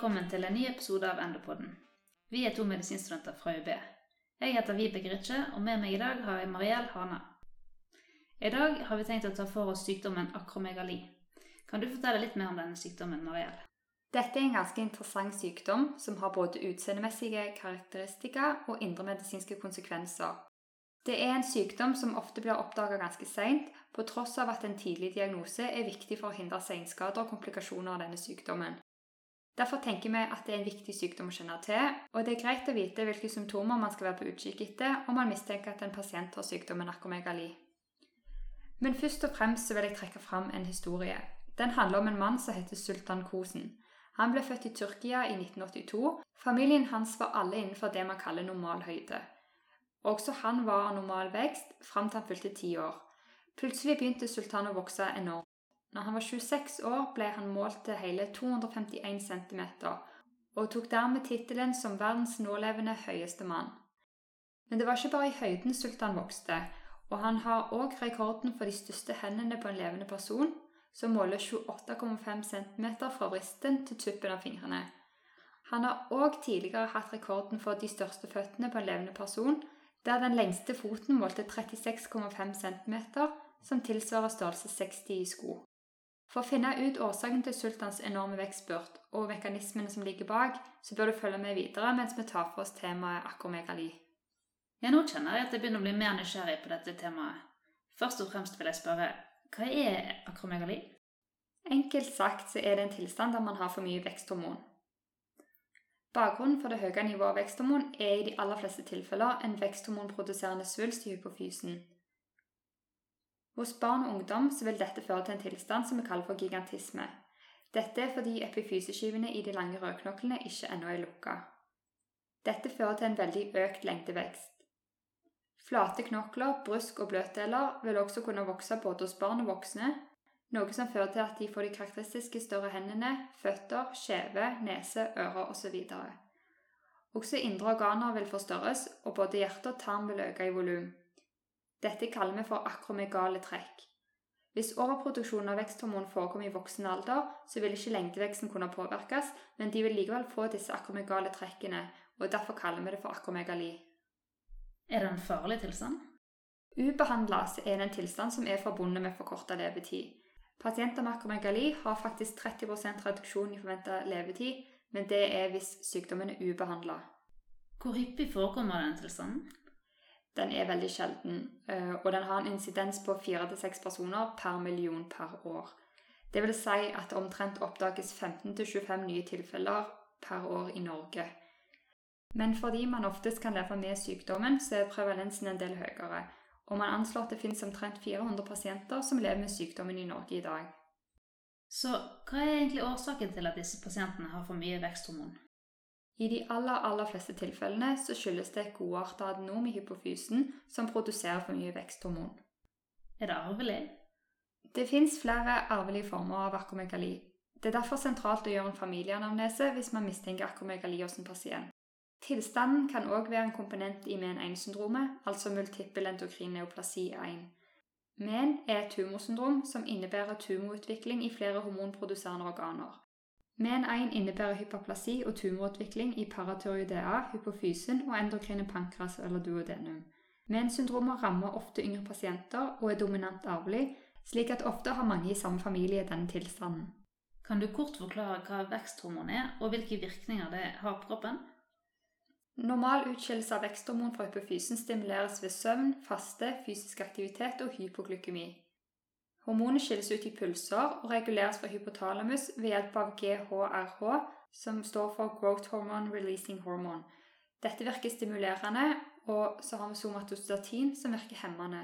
velkommen til en ny episode av Endopodden. Vi er to medisinstudenter fra UB. Jeg heter Vibeke Ritche, og med meg i dag har jeg Mariell Hana. I dag har vi tenkt å ta for oss sykdommen akromegali. Kan du fortelle litt mer om denne sykdommen, Mariell? Dette er en ganske interessant sykdom som har både utseendemessige karakteristika og indremedisinske konsekvenser. Det er en sykdom som ofte blir oppdaga ganske seint, på tross av at en tidlig diagnose er viktig for å hindre senskader og komplikasjoner av denne sykdommen. Derfor tenker vi at det er en viktig sykdom å kjenne til, og det er greit å vite hvilke symptomer man skal være på utkikk etter om man mistenker at en pasient har sykdommen akromegali. Men først og fremst så vil jeg trekke fram en historie. Den handler om en mann som heter Sultan Kosen. Han ble født i Tyrkia i 1982. Familien hans var alle innenfor det man kaller normal høyde. Også han var av normal vekst fram til han fylte ti år. Plutselig begynte Sultan å vokse enormt. Når han var 26 år, ble han målt til hele 251 cm, og tok dermed tittelen som verdens nålevende høyeste mann. Men det var ikke bare i høyden Sultan vokste, og han har òg rekorden for de største hendene på en levende person, som måler 28,5 cm fra vristen til tuppen av fingrene. Han har òg tidligere hatt rekorden for de største føttene på en levende person, der den lengste foten målte 36,5 cm, som tilsvarer størrelse 60 i sko. For å finne ut årsaken til sultans enorme vekstspurt og mekanismene som ligger bak, så bør du følge med videre mens vi tar for oss temaet akromegali. Ja, nå kjenner jeg at jeg begynner å bli mer nysgjerrig på dette temaet. Først og fremst vil jeg spørre hva er akromegali? Enkelt sagt så er det en tilstand der man har for mye veksthormon. Bakgrunnen for det høye nivået av veksthormon er i de aller fleste tilfeller en veksthormonproduserende svulst i hypofysen, hos barn og ungdom vil dette føre til en tilstand som vi kaller for gigantisme. Dette er fordi epifyseskivene i de lange rødknoklene ikke ennå er lukka. Dette fører til en veldig økt lengdevekst. Flate knokler, brusk og bløtdeler vil også kunne vokse både hos barn og voksne, noe som fører til at de får de karakteristiske større hendene, føtter, skjeve, nese, ører osv. Også indre organer vil forstørres, og både hjerte og tarm vil øke i volum. Dette kaller vi for akromegale trekk. Hvis overproduksjon av veksthormon forekommer i voksen alder, så vil ikke lengdeveksten kunne påvirkes, men de vil likevel få disse akromegale trekkene, og derfor kaller vi det for akromegali. Er det en farlig tilstand? Ubehandla er det en tilstand som er forbundet med forkorta levetid. Pasienter med akromegali har faktisk 30% reduksjon i forventa levetid, men det er hvis sykdommen er ubehandla. Hvor hyppig forekommer den tilstanden? Den er veldig sjelden. Eh, og den har en insidens på fire til seks personer per million per år. Det vil si at det omtrent oppdages 15-25 nye tilfeller per år i Norge. Men fordi man oftest kan leve med sykdommen, så er prevalensen en del høyere. Og man anslår at det finnes omtrent 400 pasienter som lever med sykdommen i Norge i dag. Så hva er egentlig årsaken til at disse pasientene har for mye veksthormon? I de aller, aller fleste tilfellene så skyldes det godartet adenom i hypofysen som produserer for mye veksthormon. Er det arvelig? Det fins flere arvelige former av akromegali. Det er derfor sentralt å gjøre en familieanamnese hvis man mistenker akromegali hos en pasient. Tilstanden kan òg være en komponent i MEN1-syndromet, altså multippel endokrin neoplasi 1. MEN er et tumorsyndrom som innebærer tumorutvikling i flere hormonproduserende organer. Men en innebærer hyperplasi og tumorutvikling i paratyroidea, hypofysen og endokrine pankras eller duodenum. Men-syndromer rammer ofte yngre pasienter og er dominant arvelig, slik at ofte har mange i samme familie denne tilstanden. Kan du kort forklare hva veksthormon er, og hvilke virkninger det har på kroppen? Normal utskillelse av veksthormon fra hypofysen stimuleres ved søvn, faste, fysisk aktivitet og hypoglykemi. Hormonet skilles ut i pulser og reguleres fra hypotalamus ved hjelp av GHRH, som står for Growth Hormone Releasing Hormone. Dette virker stimulerende, og så har vi somatostatin, som virker hemmende.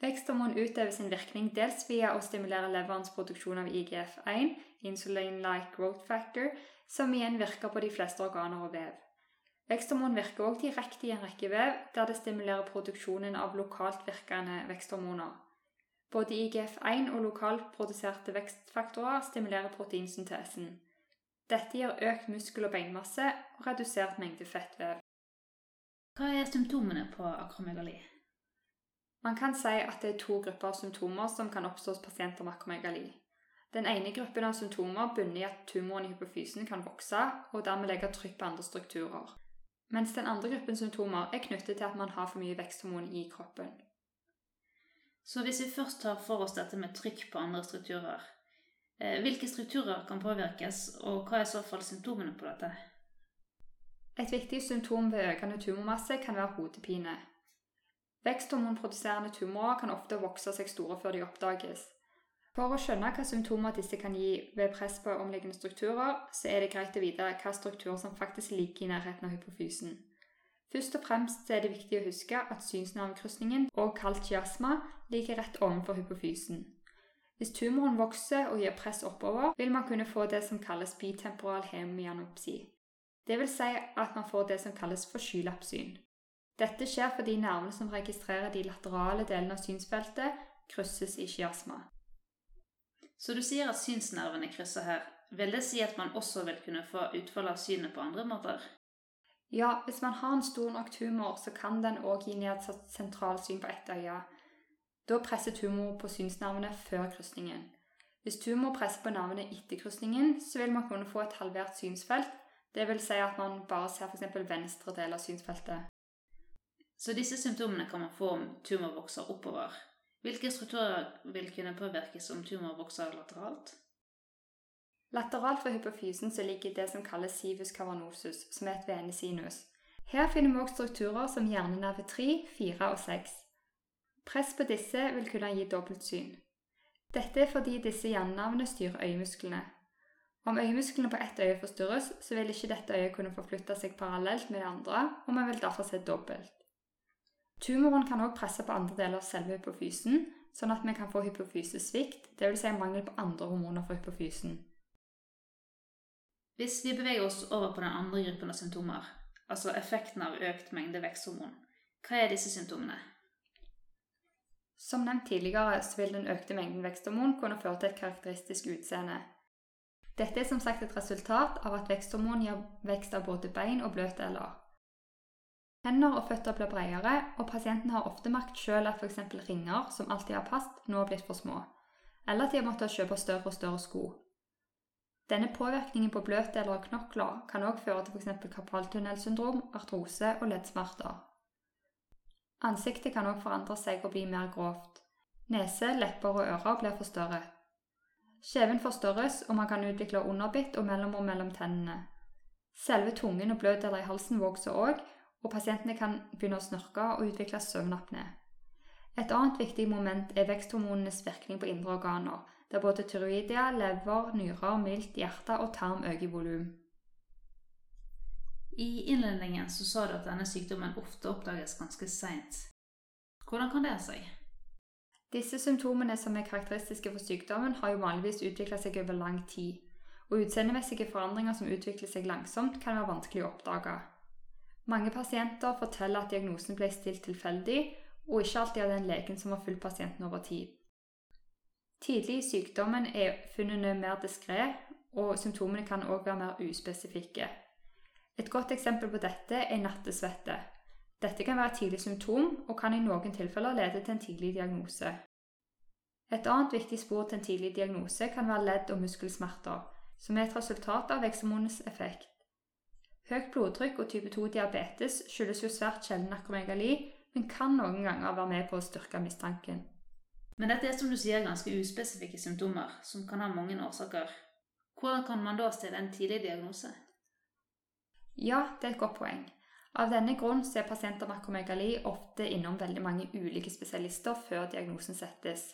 Veksthormon utøver sin virkning dels via å stimulere leverens produksjon av IGF-1, insulin-like growth factor, som igjen virker på de fleste organer og vev. Veksthormon virker også direkte i en rekke vev, der det stimulerer produksjonen av lokalt virkende veksthormoner. Både IGF-1 og lokalt produserte vekstfaktorer stimulerer proteinsyntesen. Dette gir økt muskel- og beinmasse og redusert mengde fettvev. Hva er symptomene på akromegali? Man kan si at det er to grupper av symptomer som kan oppstå hos pasienter med akromegali. Den ene gruppen av symptomer bunner i at tumoren i hypofysen kan vokse og dermed legge trykk på andre strukturer, mens den andre gruppen symptomer er knyttet til at man har for mye veksthormon i kroppen. Så hvis vi først tar for oss dette med trykk på andre strukturer, eh, hvilke strukturer kan påvirkes, og hva er i så fall symptomene på dette? Et viktig symptom ved økende tumormasse kan være hodepine. Veksthormonproduserende tumorer kan ofte vokse seg store før de oppdages. For å skjønne hva symptomer disse kan gi ved press på omliggende strukturer, så er det greit å vite hva strukturer som faktisk ligger i nærheten av hypofysen. Først og fremst er det viktig å huske at synsnervekrysningen, og kalt chiasma, ligger rett ovenfor hypofysen. Hvis tumoren vokser og gir press oppover, vil man kunne få det som kalles bitemporal hemianopsi. Det vil si at man får det som kalles forkylappsyn. Dette skjer fordi nervene som registrerer de laterale delene av synsfeltet, krysses i chiasma. Så du sier at synsnervene krysser her. Vil det si at man også vil kunne få utfall av synet på andre måter? Ja, hvis man har en stor nok tumor, så kan den òg gi nedsatt sentralsyn på ett øye. Da presser tumor på synsnervene før krysningen. Hvis tumor presser på nervene etter krysningen, så vil man kunne få et halvert synsfelt. Vil si at man bare ser f.eks. venstre del av synsfeltet. Så disse symptomene kan man få om tumor vokser oppover. Hvilke strukturer vil kunne påvirkes om tumor vokser lateralt? Lateralt for hypofysen så ligger det som kalles sivus cavernosus, som er et venesinus. Her finner vi også strukturer som hjernenerve 3, 4 og 6. Press på disse vil kunne gi dobbeltsyn. Dette er fordi disse hjernenervene styrer øyemusklene. Om øyemusklene på ett øye forstyrres, så vil ikke dette øyet kunne forflytte seg parallelt med det andre, og man vil derfor se dobbelt. Tumoren kan også presse på andre deler av selve hypofysen, sånn at vi kan få hypofysesvikt, dvs. Si mangel på andre hormoner for hypofysen. Hvis vi beveger oss over på den andre gruppen av symptomer, altså effekten av økt mengde veksthormon, hva er disse symptomene? Som nevnt tidligere så vil den økte mengden veksthormon kunne føre til et karakteristisk utseende. Dette er som sagt et resultat av at veksthormon gir vekst av både bein og bløtdeler. Hender og føtter blir bredere, og pasienten har ofte merket selv at f.eks. ringer som alltid har passet, nå har blitt for små, eller at de har måttet kjøpe større og større sko. Denne påvirkningen på bløtdeler og knokler kan også føre til f.eks. karpaltunnelsyndrom, artrose og leddsmerter. Ansiktet kan også forandre seg og bli mer grovt. Nese, lepper og ører blir forstørret. Kjeven forstørres, og man kan utvikle underbitt og mellomrom mellom tennene. Selve tungen og bløtdeler i halsen vokser òg, og pasientene kan begynne å snørke og utvikle søvnapné. Et annet viktig moment er veksthormonenes virkning på indre organer, der både tyroidia, lever, nyrer, milt, hjerte og tarm øker i volum. I innledningen så sa du at denne sykdommen ofte oppdages ganske seint. Hvordan kan det ha seg? Disse symptomene som er karakteristiske for sykdommen, har jo vanligvis utvikla seg over lang tid, og utseendemessige forandringer som utvikler seg langsomt, kan være vanskelig å oppdage. Mange pasienter forteller at diagnosen ble stilt tilfeldig, og ikke alltid av den legen som har fulgt pasienten over tid. Tidlig i sykdommen er funnene mer diskré, og symptomene kan òg være mer uspesifikke. Et godt eksempel på dette er nattesvette. Dette kan være et tidlig symptom, og kan i noen tilfeller lede til en tidlig diagnose. Et annet viktig spor til en tidlig diagnose kan være ledd- og muskelsmerter, som er et resultat av veksthormonets effekt. Høyt blodtrykk og type 2-diabetes skyldes jo svært sjelden akromegali, men kan noen ganger være med på å styrke mistanken. Men dette er som du sier ganske uspesifikke symptomer, som kan ha mange årsaker. Hvordan kan man da stille en tidlig diagnose? Ja, det er et godt poeng. Av denne grunn er pasienter med akromegali ofte innom veldig mange ulike spesialister før diagnosen settes.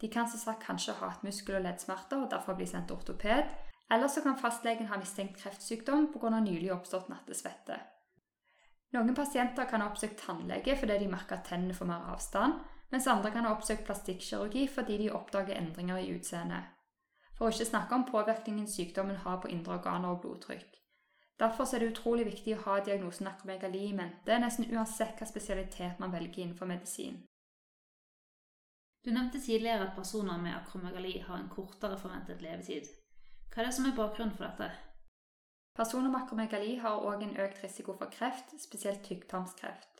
De kan som sagt kanskje ha hatt muskel- og leddsmerter og derfor bli sendt til ortoped, eller så kan fastlegen ha mistenkt kreftsykdom pga. nylig oppstått nattesvette. Noen pasienter kan ha oppsøkt tannlege fordi de merker at tennene får mer avstand, mens andre kan ha oppsøkt plastikkirurgi fordi de oppdager endringer i utseendet. For å ikke snakke om påvirkningen sykdommen har på indre organer og blodtrykk. Derfor er det utrolig viktig å ha diagnosen akromegali i mente nesten uansett hva spesialitet man velger innenfor medisin. Du nevnte tidligere at personer med akromegali har en kortere forventet levetid. Hva er det som er bakgrunnen for dette? Personer med akromegali har òg en økt risiko for kreft, spesielt tykktarmskreft.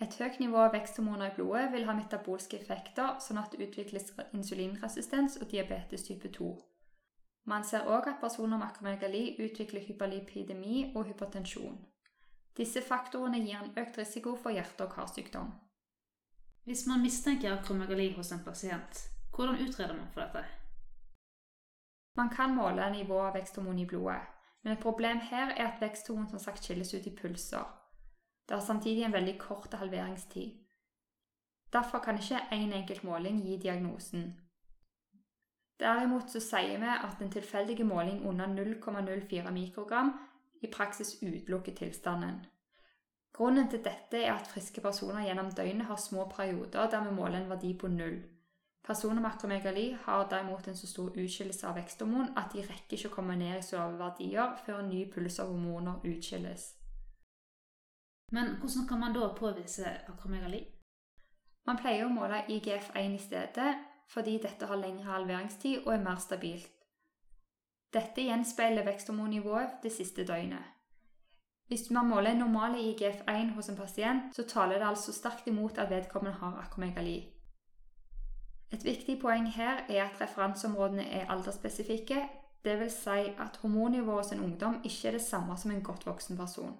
Et høyt nivå av veksthormoner i blodet vil ha metabolske effekter, sånn at det utvikles insulinresistens og diabetes type 2. Man ser òg at personer med akromegali utvikler hyperlipidemi og hypertensjon. Disse faktorene gir en økt risiko for hjerte- og karsykdom. Hvis man mistenker akromegali hos en pasient, hvordan utreder man for dette? Man kan måle nivået av veksthormon i blodet, men et problem her er at veksthormon som sagt skilles ut i pulser. Det har samtidig en veldig kort halveringstid. Derfor kan ikke én en enkelt måling gi diagnosen. Derimot så sier vi at en tilfeldig måling under 0,04 mikrogram i praksis utelukker tilstanden. Grunnen til dette er at friske personer gjennom døgnet har små perioder der vi måler en verdi på null. Personer med akromegali har derimot en så stor utskillelse av veksthormon at de rekker ikke å komme ned i så lave verdier før en ny puls av hormoner utskilles. Men hvordan kan man da påvise akromegali? Man pleier å måle IGF-1 i stedet, fordi dette har lengre halveringstid og er mer stabilt. Dette gjenspeiler veksthormonnivået det siste døgnet. Hvis man måler normale IGF-1 hos en pasient, så taler det altså sterkt imot at vedkommende har akromegali. Et viktig poeng her er at referanseområdene er aldersspesifikke, dvs. Si at hormonnivået hos en ungdom ikke er det samme som en godt voksen person.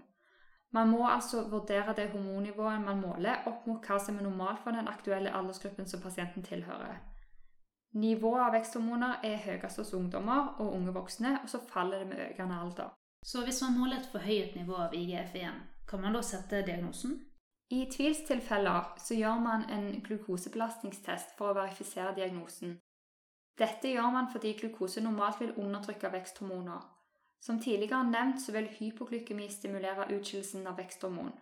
Man må altså vurdere det hormonnivået man måler, opp mot hva som er normalt for den aktuelle aldersgruppen som pasienten tilhører. Nivået av veksthormoner er høyest hos ungdommer og unge voksne, og så faller det med økende alder. Så hvis man måler et forhøyet nivå av IGF-1, kan man da sette diagnosen? I tvilstilfeller så gjør man en glukosebelastningstest for å verifisere diagnosen. Dette gjør man fordi glukose normalt vil undertrykke veksthormoner. Som tidligere nevnt så vil hypoglykemi stimulere utskillelsen av veksthormon.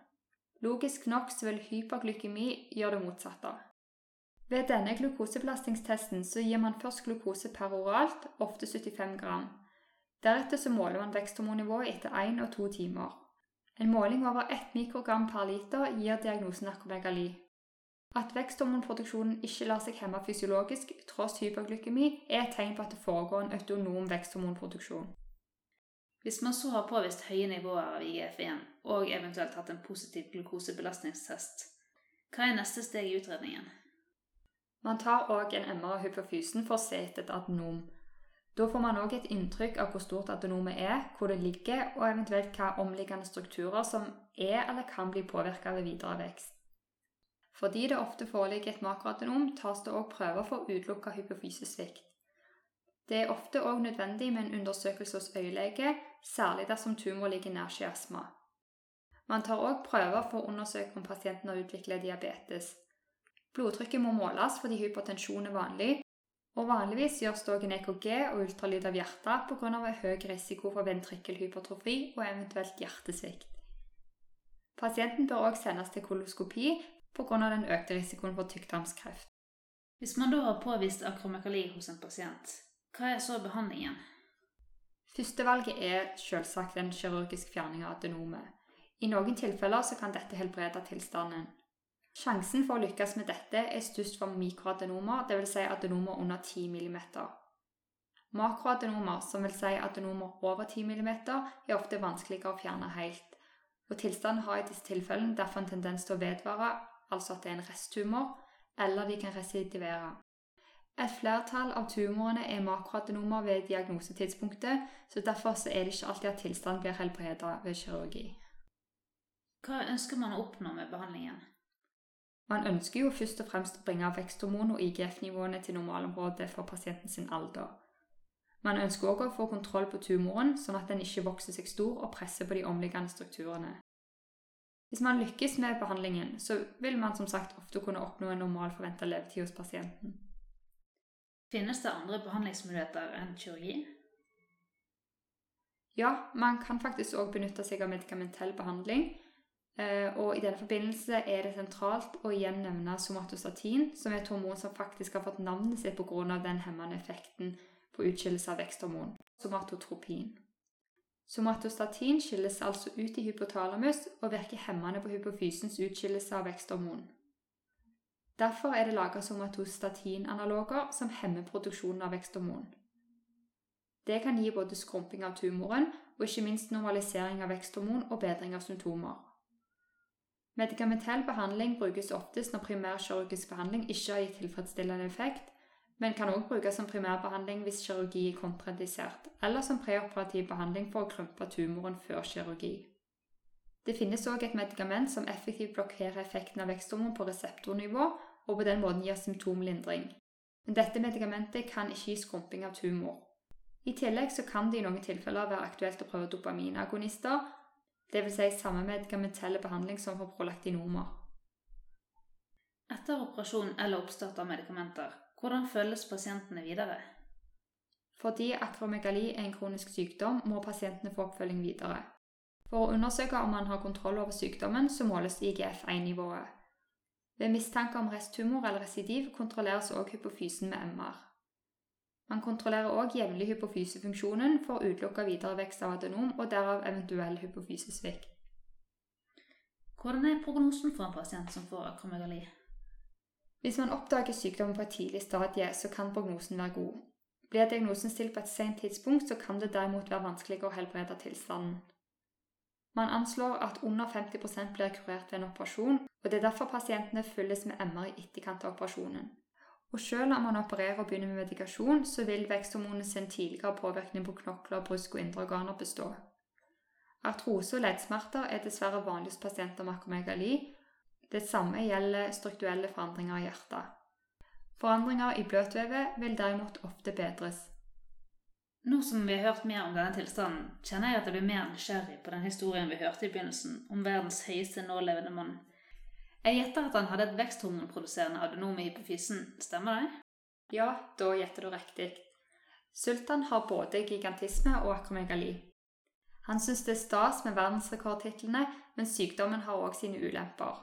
Logisk nok så vil hyperglykemi gjøre det motsatte. Ved denne glukosebelastningstesten så gir man først glukose peroralt, ofte 75 gram. Deretter så måler man veksthormonnivået etter én og to timer. En måling over 1 mikrogram per liter gir diagnosen narkomegali. At veksthormonproduksjonen ikke lar seg hemme fysiologisk tross hyperglykemi, er et tegn på at det foregår en autonom veksthormonproduksjon. Hvis man så har påvist høye nivåer av IGF-1 og eventuelt hatt en positiv glukosebelastningstest, hva er neste steg i utredningen? Man tar òg en MR av hypofysen for å se etter et adenom. Da får man òg et inntrykk av hvor stort adenomet er, hvor det ligger, og eventuelt hva omliggende strukturer som er eller kan bli påvirka ved videre vekst. Fordi det ofte foreligger et makroadenom, tas det òg prøver for å utelukke hypofysesvikt. Det er ofte òg nødvendig med en undersøkelse hos øyelege, særlig dersom tumor ligger nær skiasma. Man tar òg prøver for å undersøke om pasienten har utviklet diabetes. Blodtrykket må måles fordi hypertensjon er vanlig, og vanligvis gjøres det òg en EKG og ultralyd av hjertet pga. høy risiko for ventrikkelhypertrofi og eventuelt hjertesvikt. Pasienten bør òg sendes til koloskopi pga. den økte risikoen for tykktarmskreft. Hvis man da har påvist akromekali hos en pasient, hva er så behandlingen? Førstevalget er selvsagt en kirurgisk fjerning av adenomet. I noen tilfeller så kan dette helbrede tilstanden. Sjansen for å lykkes med dette er størst for mikroadenomer, dvs. Si adenomer under 10 mm. Makroadenomer, som vil si adenomer over 10 mm, er ofte vanskeligere å fjerne helt. Og Tilstanden har i disse tilfellene derfor en tendens til å vedvare, altså at det er en resttumor, eller de kan residivere. Et flertall av tumorene er makroadenomer ved diagnosetidspunktet, så derfor så er det ikke alltid at tilstanden blir helbredet ved kirurgi. Hva ønsker man å oppnå med behandlingen? Man ønsker jo først og fremst å bringe veksthormon- og IGF-nivåene til normalområdet for pasienten sin alder. Man ønsker òg å få kontroll på tumoren, sånn at den ikke vokser seg stor og presser på de omliggende strukturene. Hvis man lykkes med behandlingen, så vil man som sagt ofte kunne oppnå en normal forventa levetid hos pasienten. Finnes det andre behandlingsmuligheter enn kirurgi? Ja, man kan faktisk òg benytte seg av medikamentell behandling. Eh, og I denne forbindelse er det sentralt å igjen nevne somatostatin, som er et hormon som faktisk har fått navnet sitt pga. den hemmende effekten på utskillelse av veksthormon, somatotropin. Somatostatin skilles altså ut i hypotalamus og virker hemmende på hypofysens utskillelse av veksthormon. Derfor er det laget somatostatinanaloger som hemmer produksjonen av veksthormon. Det kan gi både skrumping av tumoren og ikke minst normalisering av veksthormon og bedring av symptomer. Medikamentell behandling brukes oftest når primærkirurgisk behandling ikke har gitt tilfredsstillende effekt, men kan også brukes som primærbehandling hvis kirurgi er kontraindisert, eller som preoperativ behandling for å krympe tumoren før kirurgi. Det finnes òg et medikament som effektivt blokkerer effekten av veksthormon på reseptornivå, og på den måten gir symptomlindring. Men dette medikamentet kan ikke gi skrumping av tumor. I tillegg så kan det i noen tilfeller være aktuelt å prøve dopaminagonister, dvs. Si samme medikamentelle behandling som for prolaktinomer. Etter operasjon eller oppstart av medikamenter, hvordan følges pasientene videre? Fordi akromegali er en kronisk sykdom, må pasientene få oppfølging videre. For å undersøke om man har kontroll over sykdommen, så måles IGF-1-nivået. Ved mistanke om resttumor eller residiv kontrolleres også hypofysen med MR. Man kontrollerer òg jevnlig hypofysefunksjonen for å utelukke videre vekst av adenom og derav eventuell hypofysesvikt. Hvordan er prognosen for en pasient som får akromegali? Hvis man oppdager sykdommen på et tidlig stadie, så kan prognosen være god. Blir diagnosen stilt på et sent tidspunkt, så kan det derimot være vanskeligere å helbrede tilstanden. Man anslår at under 50 blir kurert ved en operasjon, og det er derfor pasientene fylles med MR i etterkant av operasjonen. Og selv om man opererer og begynner med medikasjon, så vil veksthormonet sin tidligere påvirkning på knokler, brusk og indre organer bestå. Artrose og leddsmerter er dessverre vanlig hos pasienter med akromegali. Det samme gjelder strukturelle forandringer i hjertet. Forandringer i bløtvevet vil derimot ofte bedres. Nå som vi har hørt mer om denne tilstanden, kjenner jeg at jeg blir mer nysgjerrig på den historien vi hørte i begynnelsen om verdens høyeste nålevende mann, jeg gjetter at han hadde et veksthormonproduserende adenom i hypofysen, stemmer det? Ja, da gjetter du riktig. Sultan har både gigantisme og akromegali. Han syns det er stas med verdensrekordtitlene, men sykdommen har òg sine ulemper.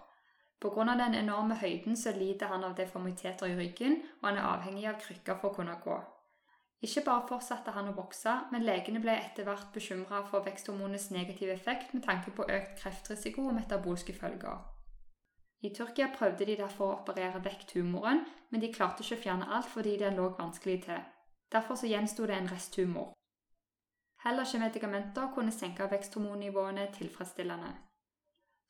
Pga. den enorme høyden så lider han av deformiteter i ryggen, og han er avhengig av krykker for å kunne gå. Ikke bare fortsatte han å vokse, men legene ble etter hvert bekymra for veksthormonets negative effekt med tanke på økt kreftrisiko og metabolske følger. I Tyrkia prøvde de derfor å operere vekk tumoren, men de klarte ikke å fjerne alt fordi den lå vanskelig til. Derfor så gjensto det en resttumor. Heller ikke medikamenter kunne senke veksthormonnivåene tilfredsstillende.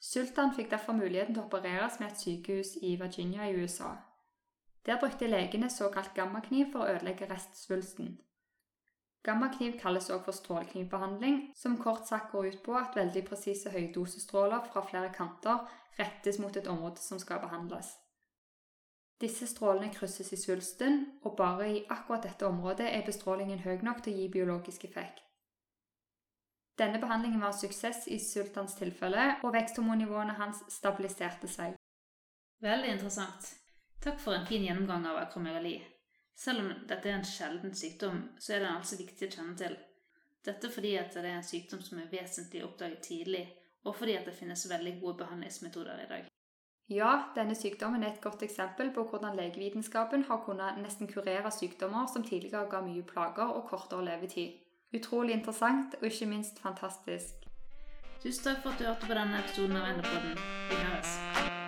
Sultan fikk derfor muligheten til å opereres med et sykehus i Virginia i USA. Der brukte legene såkalt gammakniv for å ødelegge restsvulsten. Gammakniv kalles også for stråleknivbehandling, som kort sagt går ut på at veldig presise høydosestråler fra flere kanter rettes mot et område som skal behandles. Disse strålene krysses i svulsten, og bare i akkurat dette området er bestrålingen høy nok til å gi biologisk effekt. Denne behandlingen var en suksess i Sultans tilfelle, og veksthormonnivåene hans stabiliserte seg. Veldig interessant. Takk for en fin gjennomgang av akromegali. Selv om dette er en sjelden sykdom, så er den altså viktig å kjenne til. Dette fordi at det er en sykdom som er vesentlig oppdaget tidlig, og fordi at det finnes veldig gode behandlingsmetoder i dag. Ja, denne sykdommen er et godt eksempel på hvordan legevitenskapen har kunnet nesten kurere sykdommer som tidligere ga mye plager og kortere levetid. Utrolig interessant, og ikke minst fantastisk. Tusen takk for at du hørte på denne episoden av Enderpodden. Vi høres.